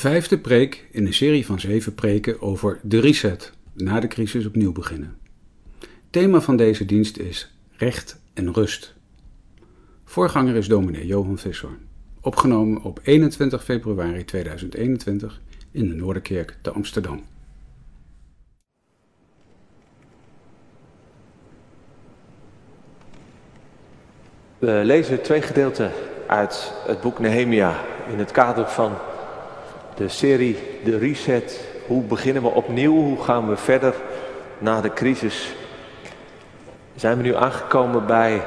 Vijfde preek in een serie van zeven preken over de reset, na de crisis opnieuw beginnen. Thema van deze dienst is recht en rust. Voorganger is dominee Johan Visser, opgenomen op 21 februari 2021 in de Noorderkerk te Amsterdam. We lezen twee gedeelten uit het boek Nehemia in het kader van de serie De Reset. Hoe beginnen we opnieuw? Hoe gaan we verder na de crisis? Zijn we nu aangekomen bij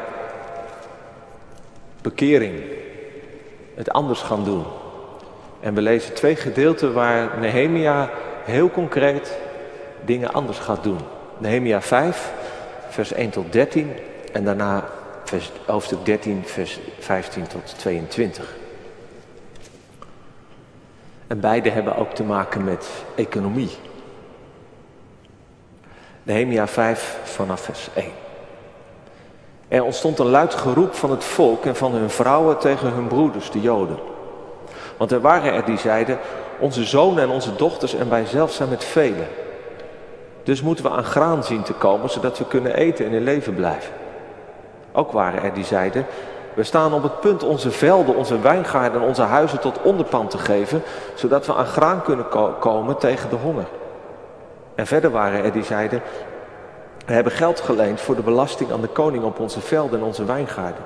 bekering, het anders gaan doen. En we lezen twee gedeelten waar Nehemia heel concreet dingen anders gaat doen. Nehemia 5, vers 1 tot 13 en daarna hoofdstuk 13, vers 15 tot 22. En beide hebben ook te maken met economie. Nehemia 5 vanaf vers 1. Er ontstond een luid geroep van het volk en van hun vrouwen tegen hun broeders, de Joden. Want er waren er die zeiden, onze zonen en onze dochters en wij zelf zijn met velen. Dus moeten we aan graan zien te komen, zodat we kunnen eten en in leven blijven. Ook waren er die zeiden, we staan op het punt onze velden, onze wijngaarden en onze huizen tot onderpand te geven, zodat we aan graan kunnen komen tegen de honger. En verder waren er die zeiden, we hebben geld geleend voor de belasting aan de koning op onze velden en onze wijngaarden.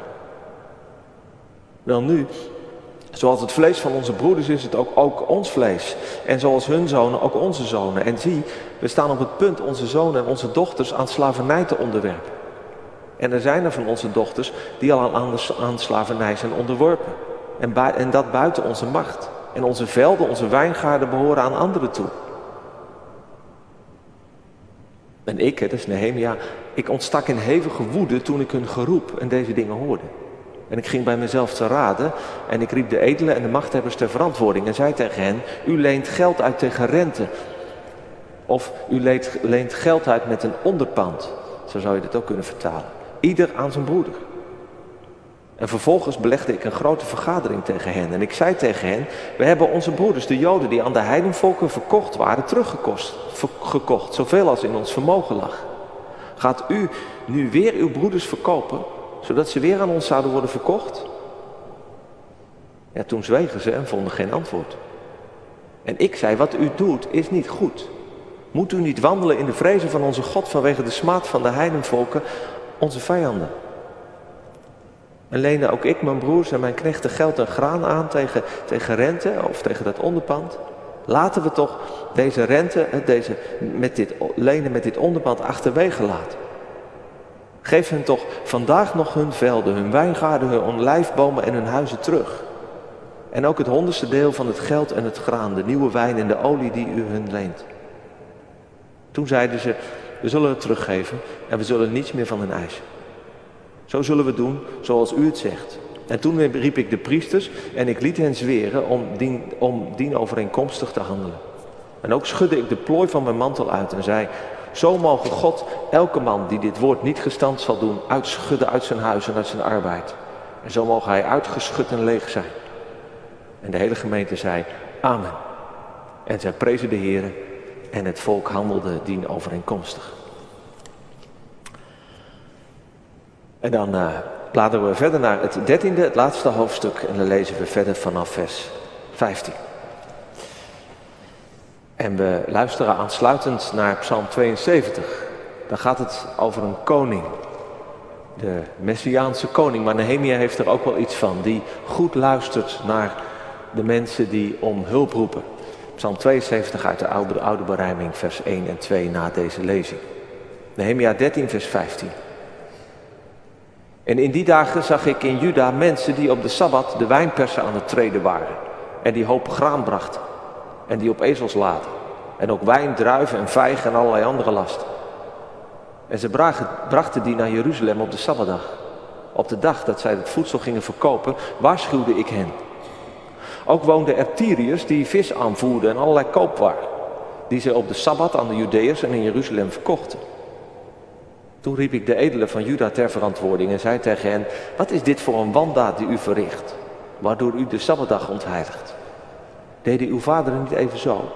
Wel nu, zoals het vlees van onze broeders is het ook, ook ons vlees. En zoals hun zonen ook onze zonen. En zie, we staan op het punt onze zonen en onze dochters aan slavernij te onderwerpen. En er zijn er van onze dochters die al aan, aan slavernij zijn onderworpen. En, en dat buiten onze macht. En onze velden, onze wijngaarden behoren aan anderen toe. En ik, het is Nehemia, ik ontstak in hevige woede toen ik hun geroep en deze dingen hoorde. En ik ging bij mezelf te raden en ik riep de edelen en de machthebbers ter verantwoording en zei tegen hen, u leent geld uit tegen rente. Of u leent, leent geld uit met een onderpand. Zo zou je dit ook kunnen vertalen. Ieder aan zijn broeder. En vervolgens belegde ik een grote vergadering tegen hen. En ik zei tegen hen, we hebben onze broeders, de Joden die aan de heidenvolken verkocht waren, teruggekocht. Zoveel als in ons vermogen lag. Gaat u nu weer uw broeders verkopen, zodat ze weer aan ons zouden worden verkocht? Ja, toen zwegen ze en vonden geen antwoord. En ik zei, wat u doet is niet goed. Moet u niet wandelen in de vrezen van onze God vanwege de smaad van de heidenvolken, onze vijanden? En leende ook ik mijn broers en mijn knechten geld en graan aan tegen, tegen rente of tegen dat onderpand. Laten we toch deze rente, deze, met dit, lenen met dit onderpand achterwege laten. Geef hen toch vandaag nog hun velden, hun wijngaarden, hun olijfbomen en hun huizen terug. En ook het honderdste deel van het geld en het graan, de nieuwe wijn en de olie die u hun leent. Toen zeiden ze, we zullen het teruggeven en we zullen niets meer van hen eisen. Zo zullen we doen zoals u het zegt. En toen riep ik de priesters en ik liet hen zweren om dien, om dien overeenkomstig te handelen. En ook schudde ik de plooi van mijn mantel uit en zei, zo mogen God elke man die dit woord niet gestand zal doen, uitschudden uit zijn huis en uit zijn arbeid. En zo mogen hij uitgeschud en leeg zijn. En de hele gemeente zei, amen. En zij prezen de Heer en het volk handelde dien overeenkomstig. En dan uh, bladeren we verder naar het dertiende, het laatste hoofdstuk. En dan lezen we verder vanaf vers 15. En we luisteren aansluitend naar Psalm 72. Dan gaat het over een koning. De Messiaanse koning. Maar Nehemia heeft er ook wel iets van. Die goed luistert naar de mensen die om hulp roepen. Psalm 72 uit de oude, oude berijming, vers 1 en 2 na deze lezing. Nehemia 13, vers 15. En in die dagen zag ik in Juda mensen die op de Sabbat de wijnpersen aan het treden waren. En die hopen graan brachten. En die op ezels laten. En ook wijn, druiven en vijgen en allerlei andere lasten. En ze brachten die naar Jeruzalem op de Sabbatdag. Op de dag dat zij het voedsel gingen verkopen, waarschuwde ik hen. Ook woonden er Tyriërs die vis aanvoerden en allerlei koopwaar. Die ze op de Sabbat aan de Judeërs en in Jeruzalem verkochten. Toen riep ik de edelen van Juda ter verantwoording en zei tegen hen, wat is dit voor een wandaad die u verricht, waardoor u de Sabbatdag ontheiligt? Deden uw vaderen niet even zo?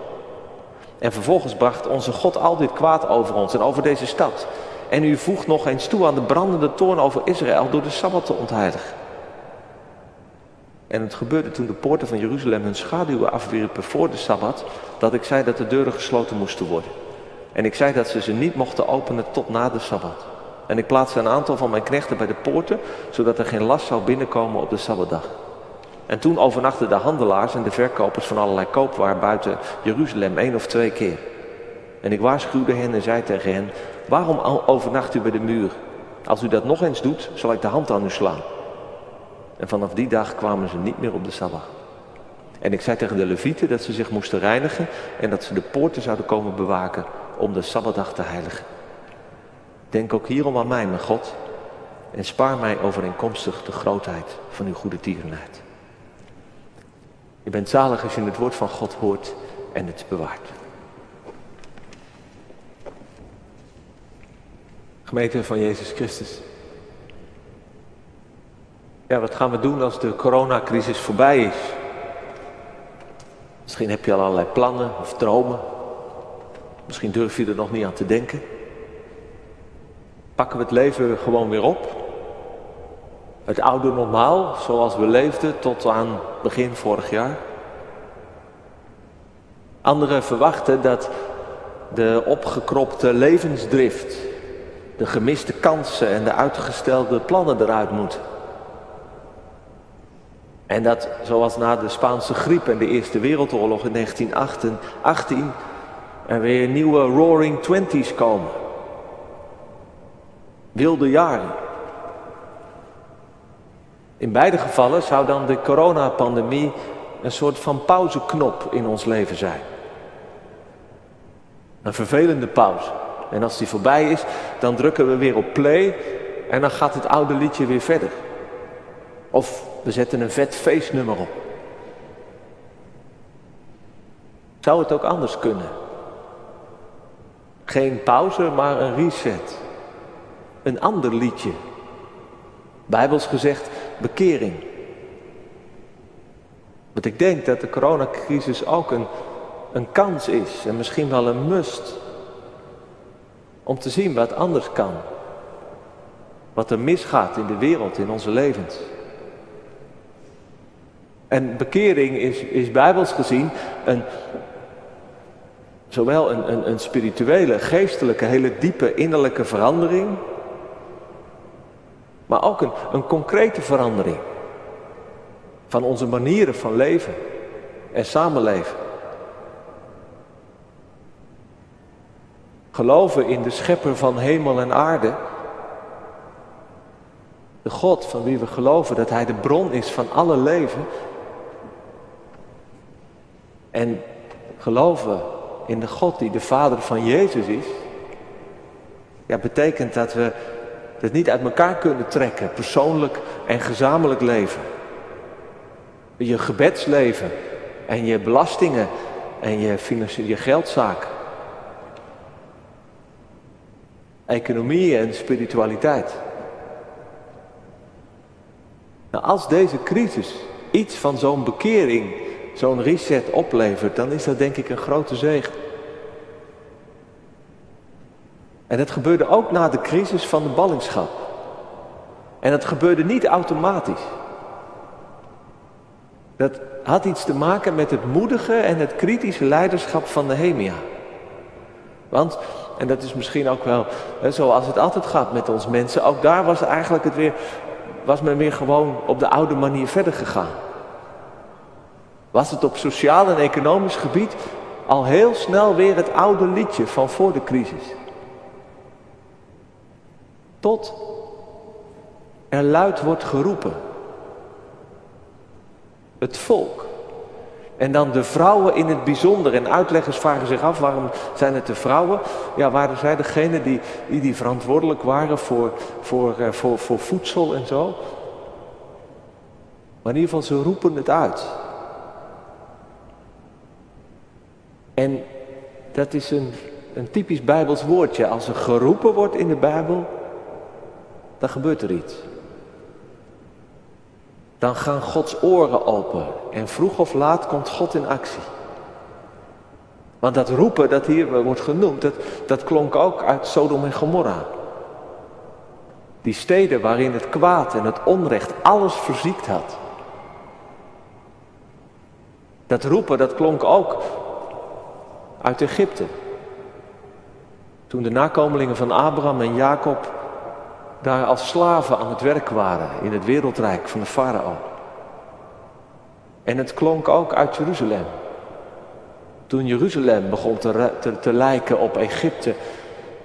En vervolgens bracht onze God al dit kwaad over ons en over deze stad. En u voegt nog eens toe aan de brandende toorn over Israël door de Sabbat te ontheiligen. En het gebeurde toen de poorten van Jeruzalem hun schaduwen afwierpen voor de Sabbat, dat ik zei dat de deuren gesloten moesten worden. En ik zei dat ze ze niet mochten openen tot na de Sabbat. En ik plaatste een aantal van mijn knechten bij de poorten, zodat er geen last zou binnenkomen op de Sabbatdag. En toen overnachten de handelaars en de verkopers van allerlei koopwaar buiten Jeruzalem één of twee keer. En ik waarschuwde hen en zei tegen hen, waarom overnacht u bij de muur? Als u dat nog eens doet, zal ik de hand aan u slaan. En vanaf die dag kwamen ze niet meer op de Sabbat. En ik zei tegen de levieten dat ze zich moesten reinigen en dat ze de poorten zouden komen bewaken om de Sabbatdag te heiligen. Denk ook hierom aan mij, mijn God, en spaar mij overeenkomstig de grootheid van uw goede tierenheid. Je bent zalig als je het woord van God hoort en het bewaart. Gemeente van Jezus Christus. Ja, wat gaan we doen als de coronacrisis voorbij is? Misschien heb je al allerlei plannen of dromen. Misschien durf je er nog niet aan te denken. Pakken we het leven gewoon weer op? Het oude normaal, zoals we leefden tot aan begin vorig jaar? Anderen verwachten dat de opgekropte levensdrift, de gemiste kansen en de uitgestelde plannen eruit moeten. En dat, zoals na de Spaanse griep en de Eerste Wereldoorlog in 1918, er weer nieuwe roaring twenties komen. Wilde jaren. In beide gevallen zou dan de coronapandemie een soort van pauzeknop in ons leven zijn. Een vervelende pauze. En als die voorbij is, dan drukken we weer op play en dan gaat het oude liedje weer verder. Of we zetten een vet feestnummer op. Zou het ook anders kunnen? Geen pauze, maar een reset. Een ander liedje. Bijbels gezegd, bekering. Want ik denk dat de coronacrisis ook een, een kans is en misschien wel een must. Om te zien wat anders kan. Wat er misgaat in de wereld, in onze levens. En bekering is, is bijbels gezien een, zowel een, een, een spirituele, geestelijke, hele diepe innerlijke verandering, maar ook een, een concrete verandering van onze manieren van leven en samenleven. Geloven in de schepper van hemel en aarde. De God van wie we geloven dat Hij de bron is van alle leven. En geloven in de God die de Vader van Jezus is. Ja, betekent dat we het niet uit elkaar kunnen trekken, persoonlijk en gezamenlijk leven. Je gebedsleven en je belastingen en je, je geldzaak. Economie en spiritualiteit. Nou, als deze crisis iets van zo'n bekering, zo'n reset oplevert, dan is dat denk ik een grote zegen. En het gebeurde ook na de crisis van de ballingschap. En het gebeurde niet automatisch. Dat had iets te maken met het moedige en het kritische leiderschap van Nehemia. Want, en dat is misschien ook wel hè, zoals het altijd gaat met ons mensen, ook daar was eigenlijk het weer, was men weer gewoon op de oude manier verder gegaan. Was het op sociaal en economisch gebied al heel snel weer het oude liedje van voor de crisis. Tot er luid wordt geroepen. Het volk. En dan de vrouwen in het bijzonder. En uitleggers vragen zich af waarom zijn het de vrouwen? Ja, waren zij degene die, die, verantwoordelijk waren voor, voor, eh, voor, voor voedsel en zo? Maar in ieder geval, ze roepen het uit. En dat is een, een typisch Bijbels woordje. Als er geroepen wordt in de Bijbel, dan gebeurt er iets. dan gaan Gods oren open. En vroeg of laat komt God in actie. Want dat roepen dat hier wordt genoemd, dat, dat klonk ook uit Sodom en Gomorra. Die steden waarin het kwaad en het onrecht alles verziekt had. Dat roepen, dat klonk ook uit Egypte. Toen de nakomelingen van Abraham en Jacob daar als slaven aan het werk waren in het wereldrijk van de farao. En het klonk ook uit Jeruzalem. Toen Jeruzalem begon te, te, lijken op Egypte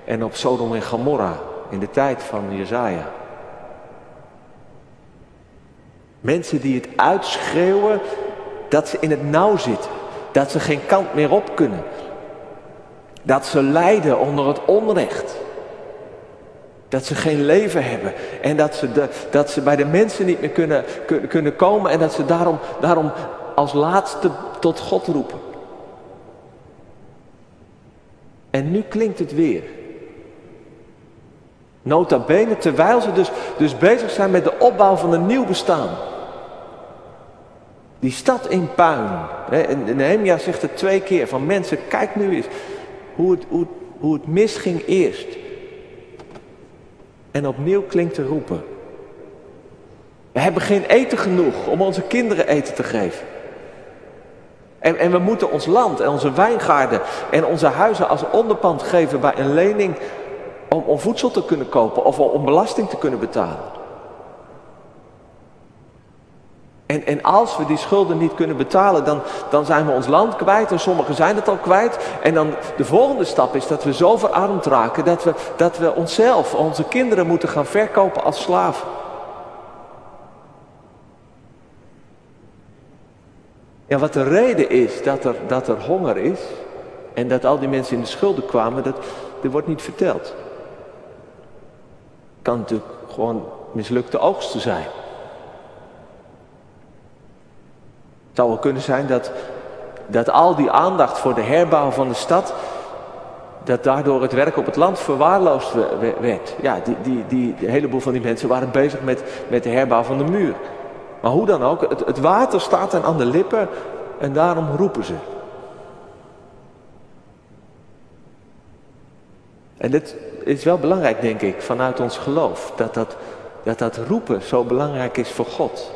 en op Sodom en Gomorra in de tijd van Jezaja. Mensen die het uitschreeuwen dat ze in het nauw zitten, dat ze geen kant meer op kunnen, dat ze lijden onder het onrecht. Dat ze geen leven hebben. En dat ze, de, dat ze bij de mensen niet meer kunnen, kunnen komen. En dat ze daarom, daarom als laatste tot God roepen. En nu klinkt het weer. Nota bene, terwijl ze dus, dus bezig zijn met de opbouw van een nieuw bestaan. Die stad in puin. En Nehemia zegt het twee keer van mensen, kijk nu eens hoe het, hoe, hoe het misging eerst. En opnieuw klinkt te roepen. We hebben geen eten genoeg om onze kinderen eten te geven. En, en we moeten ons land en onze wijngaarden en onze huizen als onderpand geven bij een lening om, om voedsel te kunnen kopen of om belasting te kunnen betalen. En, en als we die schulden niet kunnen betalen, dan, dan zijn we ons land kwijt. En sommigen zijn het al kwijt. En dan de volgende stap is dat we zo verarmd raken dat we, dat we onszelf, onze kinderen moeten gaan verkopen als slaven. Ja, wat de reden is dat er, dat er honger is en dat al die mensen in de schulden kwamen, dat, dat wordt niet verteld. Kan natuurlijk gewoon mislukte oogsten zijn. Het zou wel kunnen zijn dat, dat al die aandacht voor de herbouw van de stad, dat daardoor het werk op het land verwaarloosd werd. Ja, die, die, die, een heleboel van die mensen waren bezig met, met de herbouw van de muur. Maar hoe dan ook, het, het water staat hen aan de lippen en daarom roepen ze. En dit is wel belangrijk, denk ik, vanuit ons geloof. Dat dat, dat, dat roepen zo belangrijk is voor God.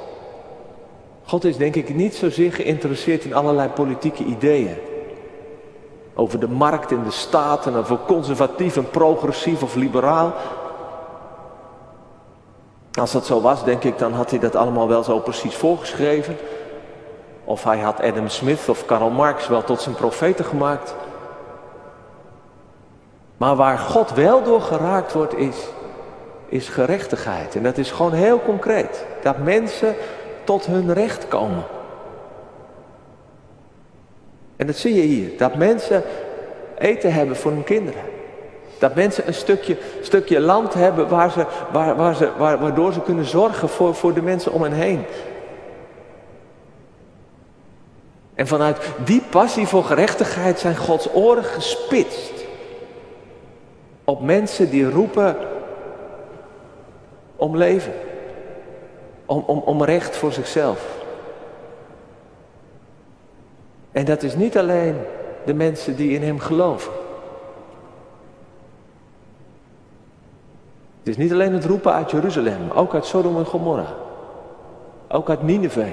God is denk ik niet zozeer geïnteresseerd in allerlei politieke ideeën. Over de markt en de staat en over conservatief en progressief of liberaal. Als dat zo was, denk ik, dan had hij dat allemaal wel zo precies voorgeschreven. Of hij had Adam Smith of Karl Marx wel tot zijn profeten gemaakt. Maar waar God wel door geraakt wordt, is, is gerechtigheid. En dat is gewoon heel concreet. Dat mensen tot hun recht komen. En dat zie je hier. Dat mensen eten hebben voor hun kinderen. Dat mensen een stukje, stukje land hebben waar ze, waar, waar ze, waar, waardoor ze kunnen zorgen voor, voor de mensen om hen heen. En vanuit die passie voor gerechtigheid zijn Gods oren gespitst. Op mensen die roepen om leven om, om, om recht voor zichzelf. En dat is niet alleen de mensen die in hem geloven. Het is niet alleen het roepen uit Jeruzalem, ook uit Sodom en Gomorra. Ook uit Nineveh.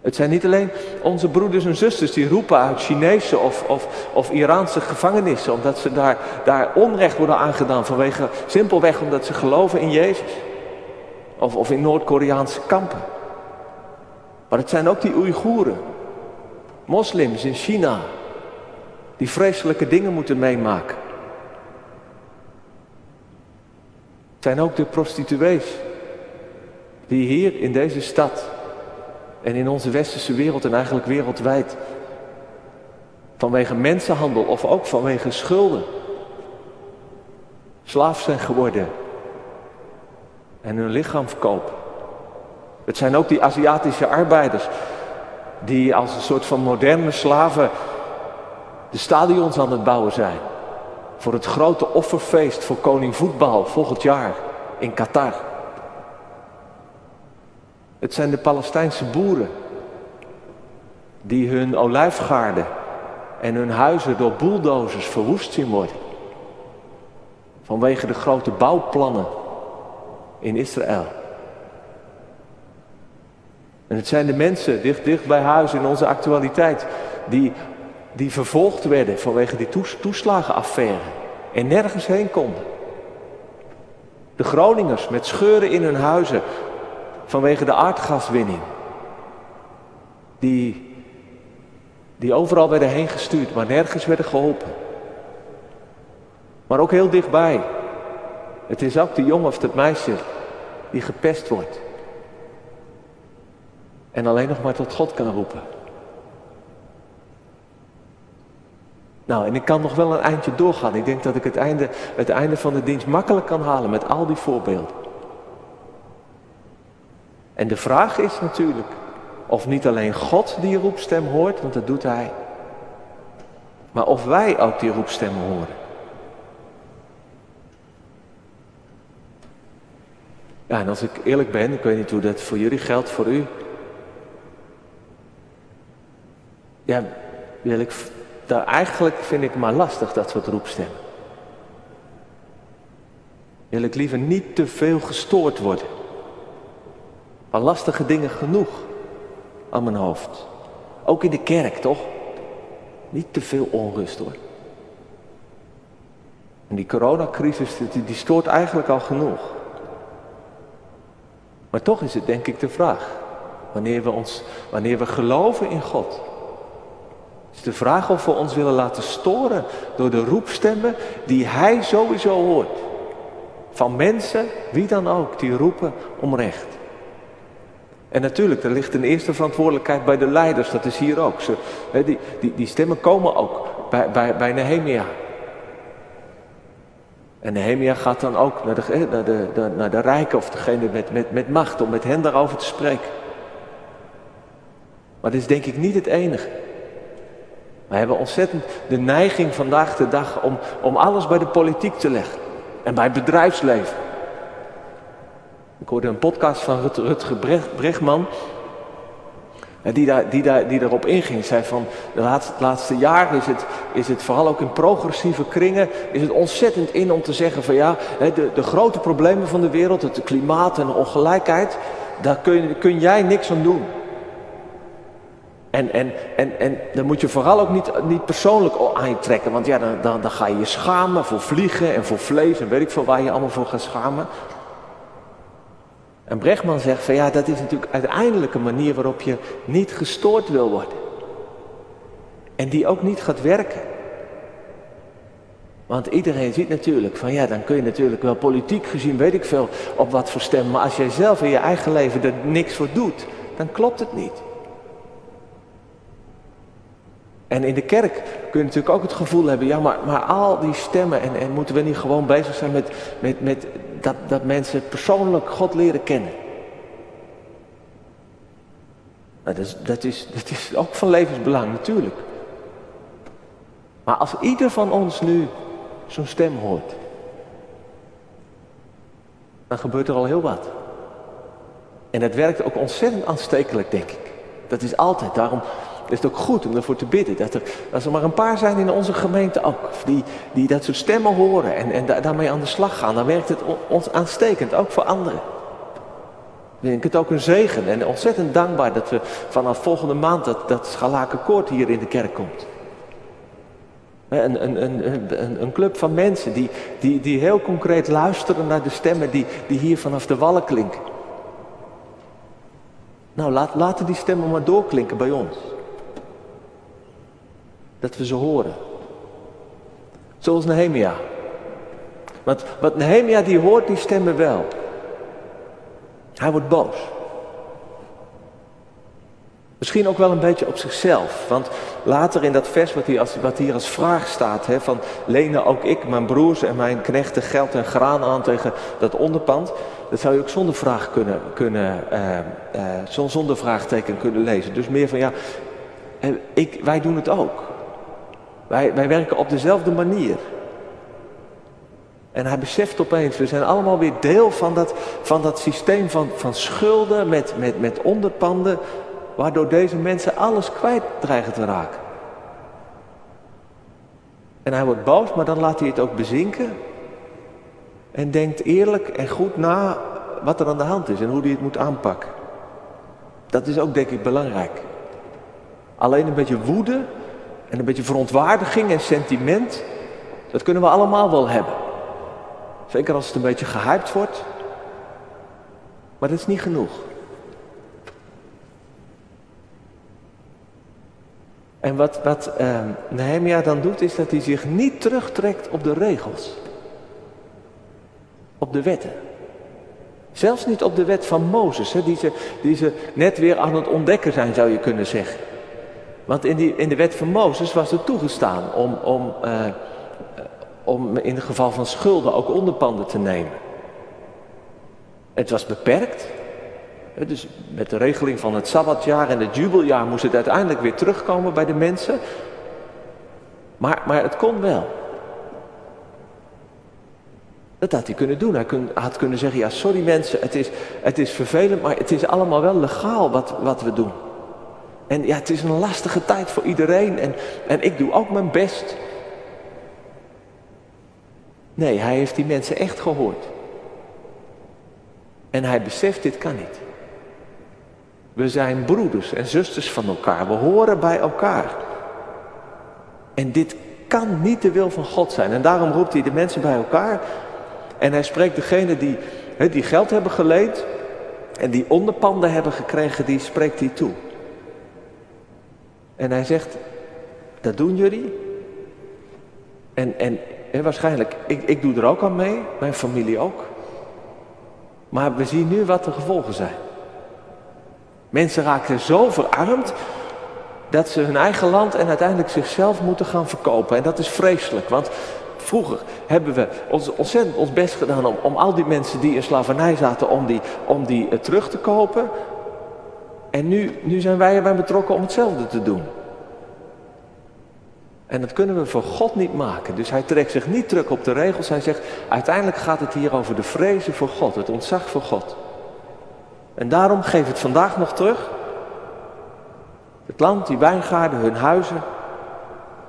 Het zijn niet alleen onze broeders en zusters die roepen uit Chinese of, of, of Iraanse gevangenissen, omdat ze daar, daar onrecht worden aangedaan vanwege, simpelweg omdat ze geloven in Jezus. Of, of in Noord-Koreaanse kampen. Maar het zijn ook die Oeigoeren. Moslims in China. Die vreselijke dingen moeten meemaken. Het zijn ook de prostituees. Die hier in deze stad. En in onze westerse wereld en eigenlijk wereldwijd. Vanwege mensenhandel of ook vanwege schulden. Slaaf zijn geworden en hun lichaam verkopen. Het zijn ook die Aziatische arbeiders die als een soort van moderne slaven de stadions aan het bouwen zijn. Voor het grote offerfeest voor koning voetbal volgend jaar in Qatar. Het zijn de Palestijnse boeren die hun olijfgaarden en hun huizen door bulldozers verwoest zien worden. Vanwege de grote bouwplannen in Israël. En het zijn de mensen dicht, dicht bij huis in onze actualiteit die, die vervolgd werden vanwege die toeslagenaffaire en nergens heen konden. De Groningers met scheuren in hun huizen vanwege de aardgaswinning. Die, die overal werden heen gestuurd, maar nergens werden geholpen. Maar ook heel dichtbij. Het is ook de jongen of het meisje die gepest wordt. En alleen nog maar tot God kan roepen. Nou, en ik kan nog wel een eindje doorgaan. Ik denk dat ik het einde, het einde van de dienst makkelijk kan halen met al die voorbeelden. En de vraag is natuurlijk of niet alleen God die roepstem hoort, want dat doet Hij. Maar of wij ook die roepstem horen. Ja, en als ik eerlijk ben, ik weet niet hoe dat voor jullie geldt, voor u. Ja, wil ik, eigenlijk vind ik maar lastig dat soort roepstemmen. Wil ik liever niet te veel gestoord worden. Al lastige dingen genoeg aan mijn hoofd. Ook in de kerk, toch? Niet te veel onrust hoor. En die coronacrisis, die, die stoort eigenlijk al genoeg. Maar toch is het denk ik de vraag. Wanneer we, ons, wanneer we geloven in God. Is de vraag of we ons willen laten storen door de roepstemmen die Hij sowieso hoort. Van mensen, wie dan ook, die roepen om recht. En natuurlijk, er ligt een eerste verantwoordelijkheid bij de leiders, dat is hier ook. Die, die, die stemmen komen ook bij, bij, bij Nehemia. En Nehemia gaat dan ook naar de, naar de, naar de rijken of degene met, met, met macht om met hen daarover te spreken. Maar dit is denk ik niet het enige. We hebben ontzettend de neiging vandaag de dag om, om alles bij de politiek te leggen. En bij het bedrijfsleven. Ik hoorde een podcast van Rut, Rutger Bregman. Die, daar, die, daar, die daarop inging. Zei van de laatste, laatste jaar is het, is het vooral ook in progressieve kringen. Is het ontzettend in om te zeggen van ja. De, de grote problemen van de wereld. Het klimaat en de ongelijkheid. Daar kun, kun jij niks aan doen. En, en, en, en dan moet je vooral ook niet, niet persoonlijk aantrekken. Want ja, dan, dan, dan ga je je schamen voor vliegen en voor vlees en weet ik veel waar je allemaal voor gaat schamen. En Brechtman zegt van ja, dat is natuurlijk uiteindelijk een manier waarop je niet gestoord wil worden. En die ook niet gaat werken. Want iedereen ziet natuurlijk van ja, dan kun je natuurlijk wel politiek gezien, weet ik veel, op wat voor stemmen. Maar als jij zelf in je eigen leven er niks voor doet, dan klopt het niet. En in de kerk kun je natuurlijk ook het gevoel hebben, ja, maar, maar al die stemmen, en, en moeten we niet gewoon bezig zijn met, met, met dat, dat mensen persoonlijk God leren kennen. Dat, is, dat, is, dat is ook van levensbelang, natuurlijk. Maar als ieder van ons nu zo'n stem hoort, dan gebeurt er al heel wat. En het werkt ook ontzettend aanstekelijk, denk ik. Dat is altijd. Daarom is het ook goed om ervoor te bidden. Dat er, als er maar een paar zijn in onze gemeente ook. Die, die dat soort stemmen horen en, en daarmee aan de slag gaan. Dan werkt het ons aanstekend, ook voor anderen. Ik denk het ook een zegen en ontzettend dankbaar dat we vanaf volgende maand dat, dat Schalakenkoord hier in de kerk komt. Een, een, een, een, club van mensen die, die, die heel concreet luisteren naar de stemmen die, die hier vanaf de wallen klinken. Nou, laat, laten die stemmen maar doorklinken bij ons dat we ze horen. Zoals Nehemia. Want wat Nehemia die hoort, die stemmen wel. Hij wordt boos. Misschien ook wel een beetje op zichzelf. Want later in dat vers wat hier als, hier als vraag staat: hè, van lenen ook ik, mijn broers en mijn knechten geld en graan aan tegen dat onderpand. Dat zou je ook zonder vraag kunnen, kunnen uh, uh, zonder vraagteken kunnen lezen. Dus meer van ja, ik, wij doen het ook. Wij, wij werken op dezelfde manier. En hij beseft opeens, we zijn allemaal weer deel van dat, van dat systeem van, van schulden met, met, met onderpanden, waardoor deze mensen alles kwijt dreigen te raken. En hij wordt boos, maar dan laat hij het ook bezinken. En denkt eerlijk en goed na wat er aan de hand is en hoe hij het moet aanpakken. Dat is ook denk ik belangrijk. Alleen een beetje woede en een beetje verontwaardiging en sentiment, dat kunnen we allemaal wel hebben. Zeker als het een beetje gehyped wordt. Maar dat is niet genoeg. En wat, wat uh, Nehemia dan doet, is dat hij zich niet terugtrekt op de regels. Op de wetten. Zelfs niet op de wet van Mozes, hè, die, ze, die ze net weer aan het ontdekken zijn, zou je kunnen zeggen. Want in, die, in de wet van Mozes was het toegestaan om, om, uh, om in het geval van schulden ook onderpanden te nemen. Het was beperkt. Dus met de regeling van het Sabbatjaar en het jubeljaar moest het uiteindelijk weer terugkomen bij de mensen. Maar, maar het kon wel. Dat had hij kunnen doen. Hij had kunnen zeggen, ja sorry mensen, het is, het is vervelend, maar het is allemaal wel legaal wat, wat we doen. En ja, het is een lastige tijd voor iedereen en, en ik doe ook mijn best. Nee, hij heeft die mensen echt gehoord. En hij beseft, dit kan niet. We zijn broeders en zusters van elkaar. We horen bij elkaar. En dit kan niet de wil van God zijn. En daarom roept hij de mensen bij elkaar. En hij spreekt degene die, die geld hebben geleend. En die onderpanden hebben gekregen, die spreekt hij toe. En hij zegt, dat doen jullie. En, en, en waarschijnlijk, ik, ik doe er ook aan mee, mijn familie ook. Maar we zien nu wat de gevolgen zijn. Mensen raken zo verarmd dat ze hun eigen land en uiteindelijk zichzelf moeten gaan verkopen. En dat is vreselijk, want vroeger hebben we ons, ontzettend ons best gedaan om, om al die mensen die in slavernij zaten, om die, om die uh, terug te kopen. En nu, nu zijn wij erbij betrokken om hetzelfde te doen. En dat kunnen we voor God niet maken. Dus hij trekt zich niet terug op de regels. Hij zegt, uiteindelijk gaat het hier over de vrezen voor God, het ontzag voor God. En daarom geef het vandaag nog terug. Het land, die wijngaarden, hun huizen.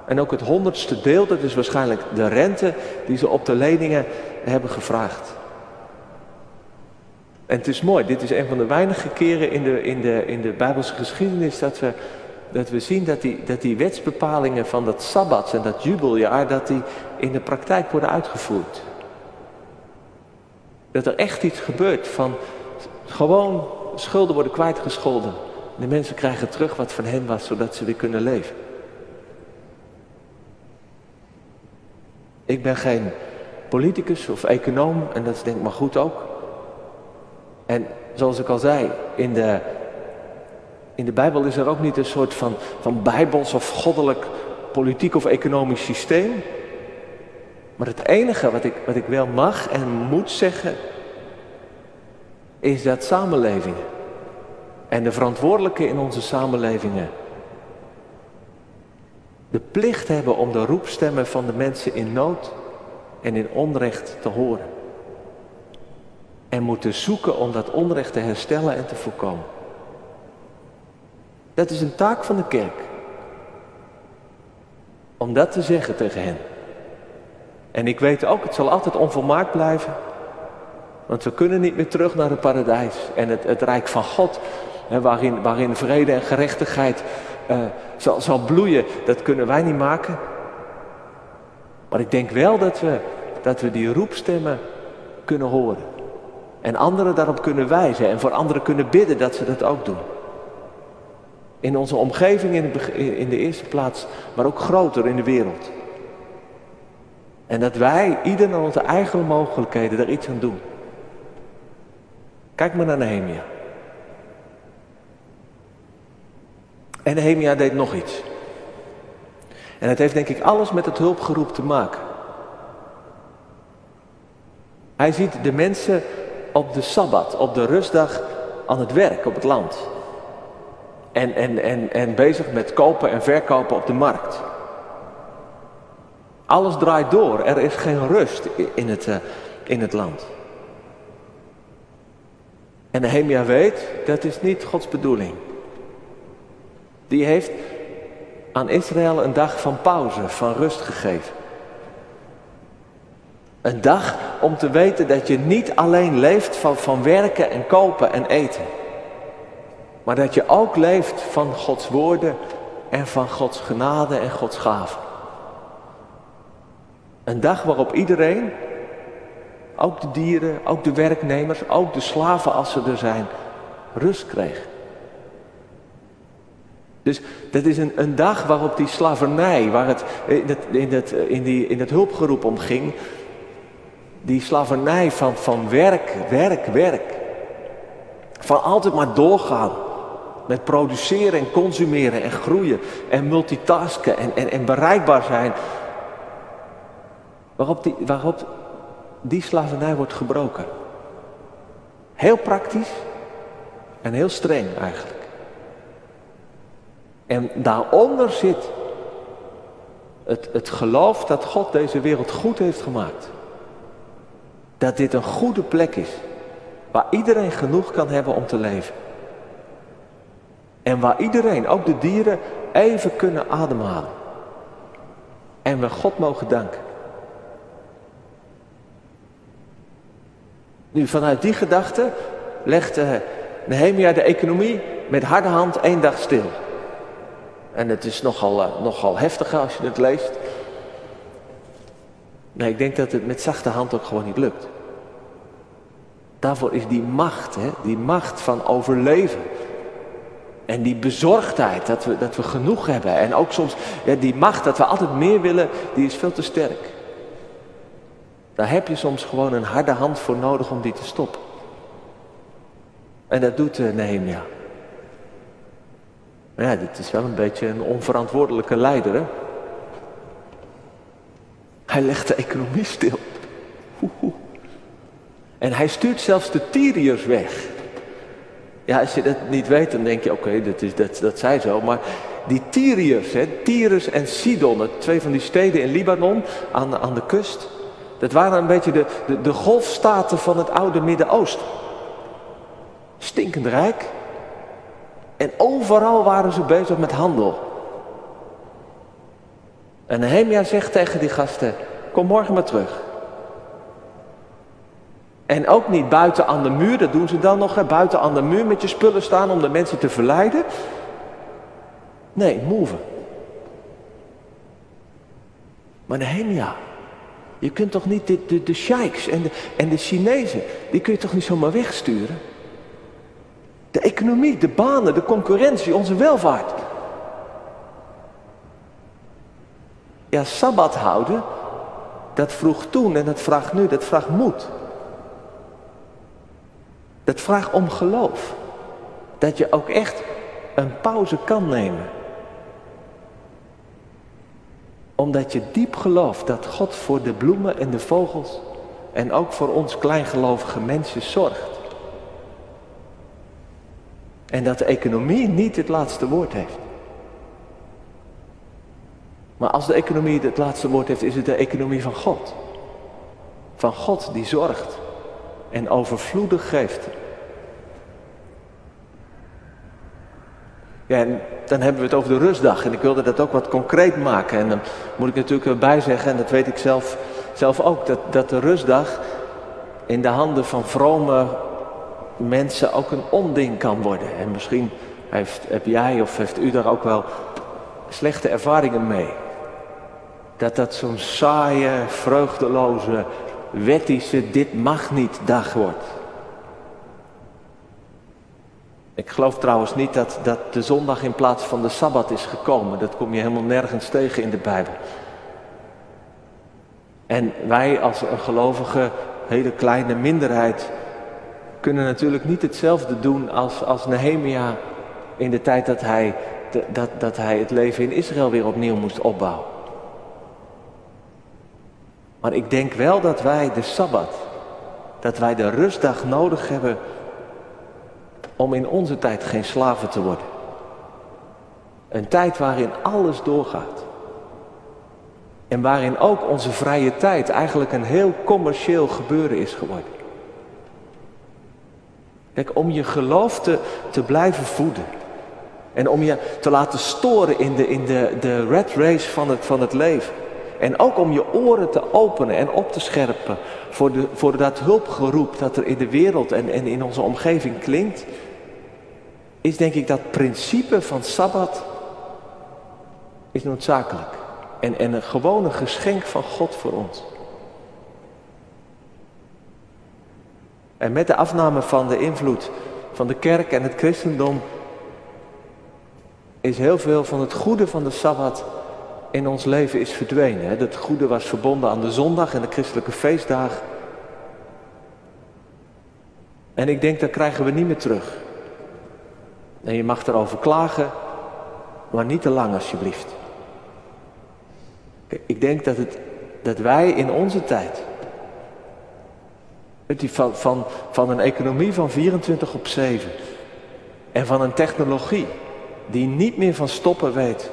En ook het honderdste deel, dat is waarschijnlijk de rente die ze op de leningen hebben gevraagd. En het is mooi, dit is een van de weinige keren in de, in de, in de Bijbelse geschiedenis dat we, dat we zien dat die, dat die wetsbepalingen van dat Sabbat en dat jubeljaar, dat die in de praktijk worden uitgevoerd. Dat er echt iets gebeurt van gewoon schulden worden kwijtgescholden. De mensen krijgen terug wat van hen was, zodat ze weer kunnen leven. Ik ben geen politicus of econoom en dat is denk ik maar goed ook. En zoals ik al zei, in de, in de Bijbel is er ook niet een soort van, van bijbels of goddelijk politiek of economisch systeem. Maar het enige wat ik, wat ik wel mag en moet zeggen, is dat samenlevingen en de verantwoordelijken in onze samenlevingen de plicht hebben om de roepstemmen van de mensen in nood en in onrecht te horen. En moeten zoeken om dat onrecht te herstellen en te voorkomen. Dat is een taak van de kerk. Om dat te zeggen tegen hen. En ik weet ook, het zal altijd onvolmaakt blijven. Want we kunnen niet meer terug naar het paradijs en het, het rijk van God, hè, waarin, waarin vrede en gerechtigheid uh, zal, zal bloeien. Dat kunnen wij niet maken. Maar ik denk wel dat we, dat we die roepstemmen kunnen horen. En anderen daarop kunnen wijzen en voor anderen kunnen bidden dat ze dat ook doen. In onze omgeving in de, eerste plaats, maar ook groter in de wereld. En dat wij, ieder naar onze eigen mogelijkheden, daar iets aan doen. Kijk maar naar Nehemia. En Nehemia deed nog iets. En het heeft denk ik alles met het hulpgeroep te maken. Hij ziet de mensen op de Sabbat, op de rustdag, aan het werk op het land. En, en, en, en bezig met kopen en verkopen op de markt. Alles draait door. Er is geen rust in het, uh, in het land. En Nehemia weet, dat is niet Gods bedoeling. Die heeft aan Israël een dag van pauze, van rust gegeven. Een dag om te weten dat je niet alleen leeft van, van werken en kopen en eten. Maar dat je ook leeft van Gods woorden en van Gods genade en Gods gaven. Een dag waarop iedereen, ook de dieren, ook de werknemers, ook de slaven als ze er zijn, rust kreeg. Dus dat is een, een dag waarop die slavernij, waar het in het, in het, in die, in het hulpgeroep om ging, die slavernij van, van werk, werk, werk. Van altijd maar doorgaan. Met produceren en consumeren en groeien en multitasken en, en, en bereikbaar zijn. Waarop die, waarop die slavernij wordt gebroken. Heel praktisch en heel streng eigenlijk. En daaronder zit het, het geloof dat God deze wereld goed heeft gemaakt. Dat dit een goede plek is. Waar iedereen genoeg kan hebben om te leven. En waar iedereen, ook de dieren, even kunnen ademhalen. En we God mogen danken. Nu, vanuit die gedachte legt uh, Nehemia de economie met harde hand één dag stil. En het is nogal, uh, nogal heftig als je het leest. Nee, ik denk dat het met zachte hand ook gewoon niet lukt. Daarvoor is die macht, hè, die macht van overleven. En die bezorgdheid dat we, dat we genoeg hebben. En ook soms die macht dat we altijd meer willen, die is veel te sterk. Daar heb je soms gewoon een harde hand voor nodig om die te stoppen. En dat doet uh, Nehemia. Maar ja, dit is wel een beetje een onverantwoordelijke leider. Hè? Hij legt de economie stil. En hij stuurt zelfs de Tyriërs weg. Ja, als je dat niet weet, dan denk je, oké, dat, is, dat, dat zij zo. Maar die Tyriërs, hè, Tyrus en Sidon, twee van die steden in Libanon aan, aan de kust. Dat waren een beetje de, de, de golfstaten van het oude Midden-Oosten. Stinkend rijk. En overal waren ze bezig met handel. En Nehemia zegt tegen die gasten, kom morgen maar terug. En ook niet buiten aan de muur, dat doen ze dan nog, hè, buiten aan de muur met je spullen staan om de mensen te verleiden. Nee, move. Maar Nehemia, je kunt toch niet de, de, de sheiks en de, en de Chinezen, die kun je toch niet zomaar wegsturen? De economie, de banen, de concurrentie, onze welvaart. Ja, sabbat houden, dat vroeg toen en dat vraagt nu, dat vraagt moed. Dat vraagt om geloof. Dat je ook echt een pauze kan nemen. Omdat je diep gelooft dat God voor de bloemen en de vogels en ook voor ons kleingelovige mensen zorgt. En dat de economie niet het laatste woord heeft. Maar als de economie het laatste woord heeft, is het de economie van God. Van God die zorgt en overvloedig geeft. Ja, en dan hebben we het over de rustdag. En ik wilde dat ook wat concreet maken. En dan moet ik natuurlijk erbij zeggen, en dat weet ik zelf, zelf ook, dat, dat de rustdag in de handen van vrome mensen ook een onding kan worden. En misschien heeft, heb jij of heeft u daar ook wel slechte ervaringen mee. Dat dat zo'n saaie, vreugdeloze, wettische, dit mag niet dag wordt. Ik geloof trouwens niet dat, dat de zondag in plaats van de sabbat is gekomen. Dat kom je helemaal nergens tegen in de Bijbel. En wij als een gelovige, hele kleine minderheid, kunnen natuurlijk niet hetzelfde doen als, als Nehemia in de tijd dat hij, dat, dat hij het leven in Israël weer opnieuw moest opbouwen. Maar ik denk wel dat wij de Sabbat, dat wij de rustdag nodig hebben om in onze tijd geen slaven te worden. Een tijd waarin alles doorgaat. En waarin ook onze vrije tijd eigenlijk een heel commercieel gebeuren is geworden. Kijk, om je geloof te, te blijven voeden. En om je te laten storen in de, in de, de red race van het, van het leven. En ook om je oren te openen en op te scherpen voor, de, voor dat hulpgeroep dat er in de wereld en, en in onze omgeving klinkt. Is denk ik dat principe van Sabbat is noodzakelijk. En, en een gewone geschenk van God voor ons. En met de afname van de invloed van de kerk en het christendom is heel veel van het goede van de Sabbat in ons leven is verdwenen. Het goede was verbonden aan de zondag en de christelijke feestdag. En ik denk dat krijgen we niet meer terug. En je mag erover klagen, maar niet te lang alsjeblieft. Ik denk dat, het, dat wij in onze tijd, van, van, van een economie van 24 op 7 en van een technologie die niet meer van stoppen weet,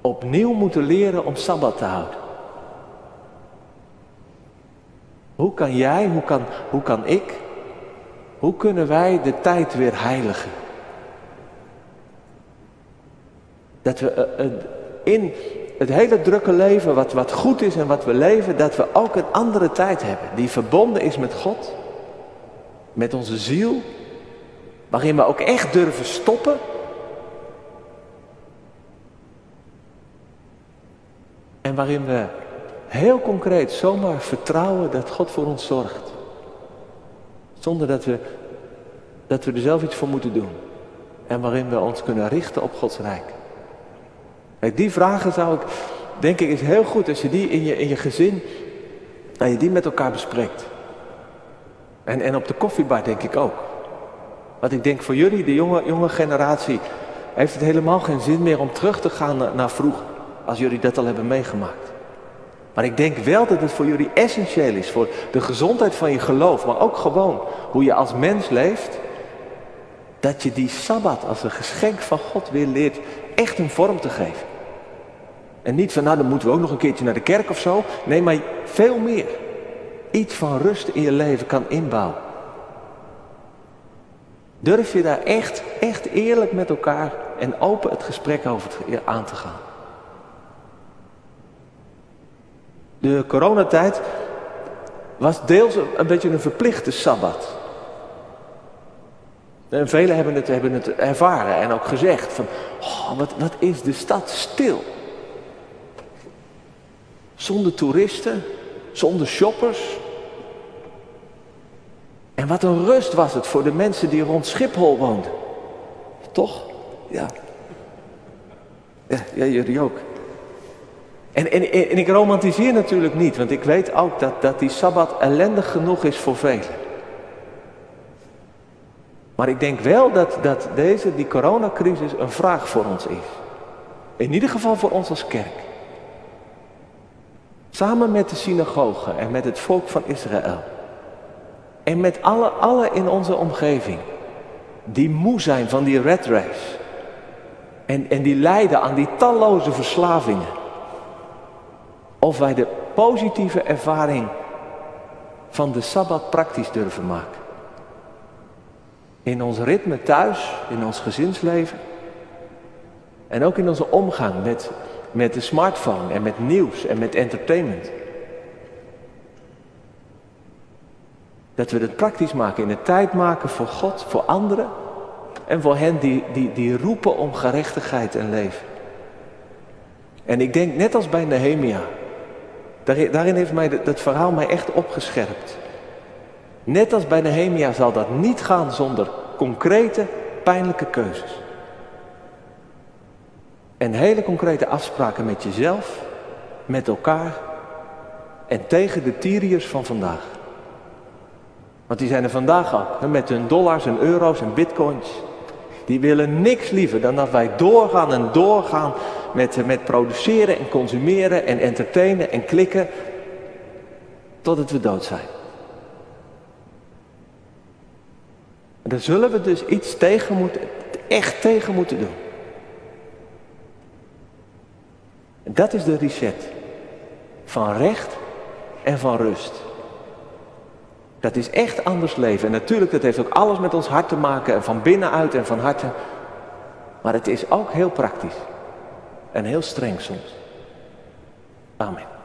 opnieuw moeten leren om Sabbat te houden. Hoe kan jij, hoe kan, hoe kan ik, hoe kunnen wij de tijd weer heiligen? Dat we eh, eh, in het hele drukke leven, wat, wat goed is en wat we leven, dat we ook een andere tijd hebben. Die verbonden is met God, met onze ziel. Waarin we ook echt durven stoppen. En waarin we heel concreet zomaar vertrouwen dat God voor ons zorgt. Zonder dat we, dat we er zelf iets voor moeten doen. En waarin we ons kunnen richten op Gods Rijk. Die vragen zou ik, denk ik, is heel goed als je die in je, in je gezin, dat je die met elkaar bespreekt. En, en op de koffiebar denk ik ook. Want ik denk voor jullie, de jonge, jonge generatie, heeft het helemaal geen zin meer om terug te gaan naar, naar vroeger. Als jullie dat al hebben meegemaakt. Maar ik denk wel dat het voor jullie essentieel is. Voor de gezondheid van je geloof. Maar ook gewoon hoe je als mens leeft. Dat je die Sabbat als een geschenk van God weer leert echt een vorm te geven. En niet van, nou dan moeten we ook nog een keertje naar de kerk of zo. Nee, maar veel meer. Iets van rust in je leven kan inbouwen. Durf je daar echt, echt eerlijk met elkaar en open het gesprek over aan te gaan. De coronatijd was deels een beetje een verplichte sabbat. En velen hebben het, hebben het ervaren en ook gezegd van, oh, wat, wat is de stad stil. Zonder toeristen, zonder shoppers. En wat een rust was het voor de mensen die rond Schiphol woonden. Toch? Ja. Ja, ja jullie ook. En, en, en ik romantiseer natuurlijk niet, want ik weet ook dat, dat die Sabbat ellendig genoeg is voor velen. Maar ik denk wel dat, dat deze, die coronacrisis een vraag voor ons is. In ieder geval voor ons als kerk. Samen met de synagogen en met het volk van Israël. En met alle, alle in onze omgeving. Die moe zijn van die red race. En, en die lijden aan die talloze verslavingen. Of wij de positieve ervaring van de Sabbat praktisch durven maken. In ons ritme thuis, in ons gezinsleven. En ook in onze omgang met, met de smartphone en met nieuws en met entertainment. Dat we het praktisch maken, in de tijd maken voor God, voor anderen. En voor hen die, die, die roepen om gerechtigheid en leven. En ik denk net als bij Nehemia. Daarin heeft mij dat verhaal mij echt opgescherpt. Net als bij Nehemia zal dat niet gaan zonder concrete, pijnlijke keuzes. En hele concrete afspraken met jezelf, met elkaar en tegen de Tyriërs van vandaag. Want die zijn er vandaag al, met hun dollars en euro's en bitcoins. Die willen niks liever dan dat wij doorgaan en doorgaan met, met produceren en consumeren en entertainen en klikken totdat we dood zijn. En daar zullen we dus iets tegen moeten, echt tegen moeten doen. En dat is de reset. van recht en van rust. Dat is echt anders leven. En natuurlijk, dat heeft ook alles met ons hart te maken. En van binnenuit en van harte. Maar het is ook heel praktisch. En heel streng soms. Amen.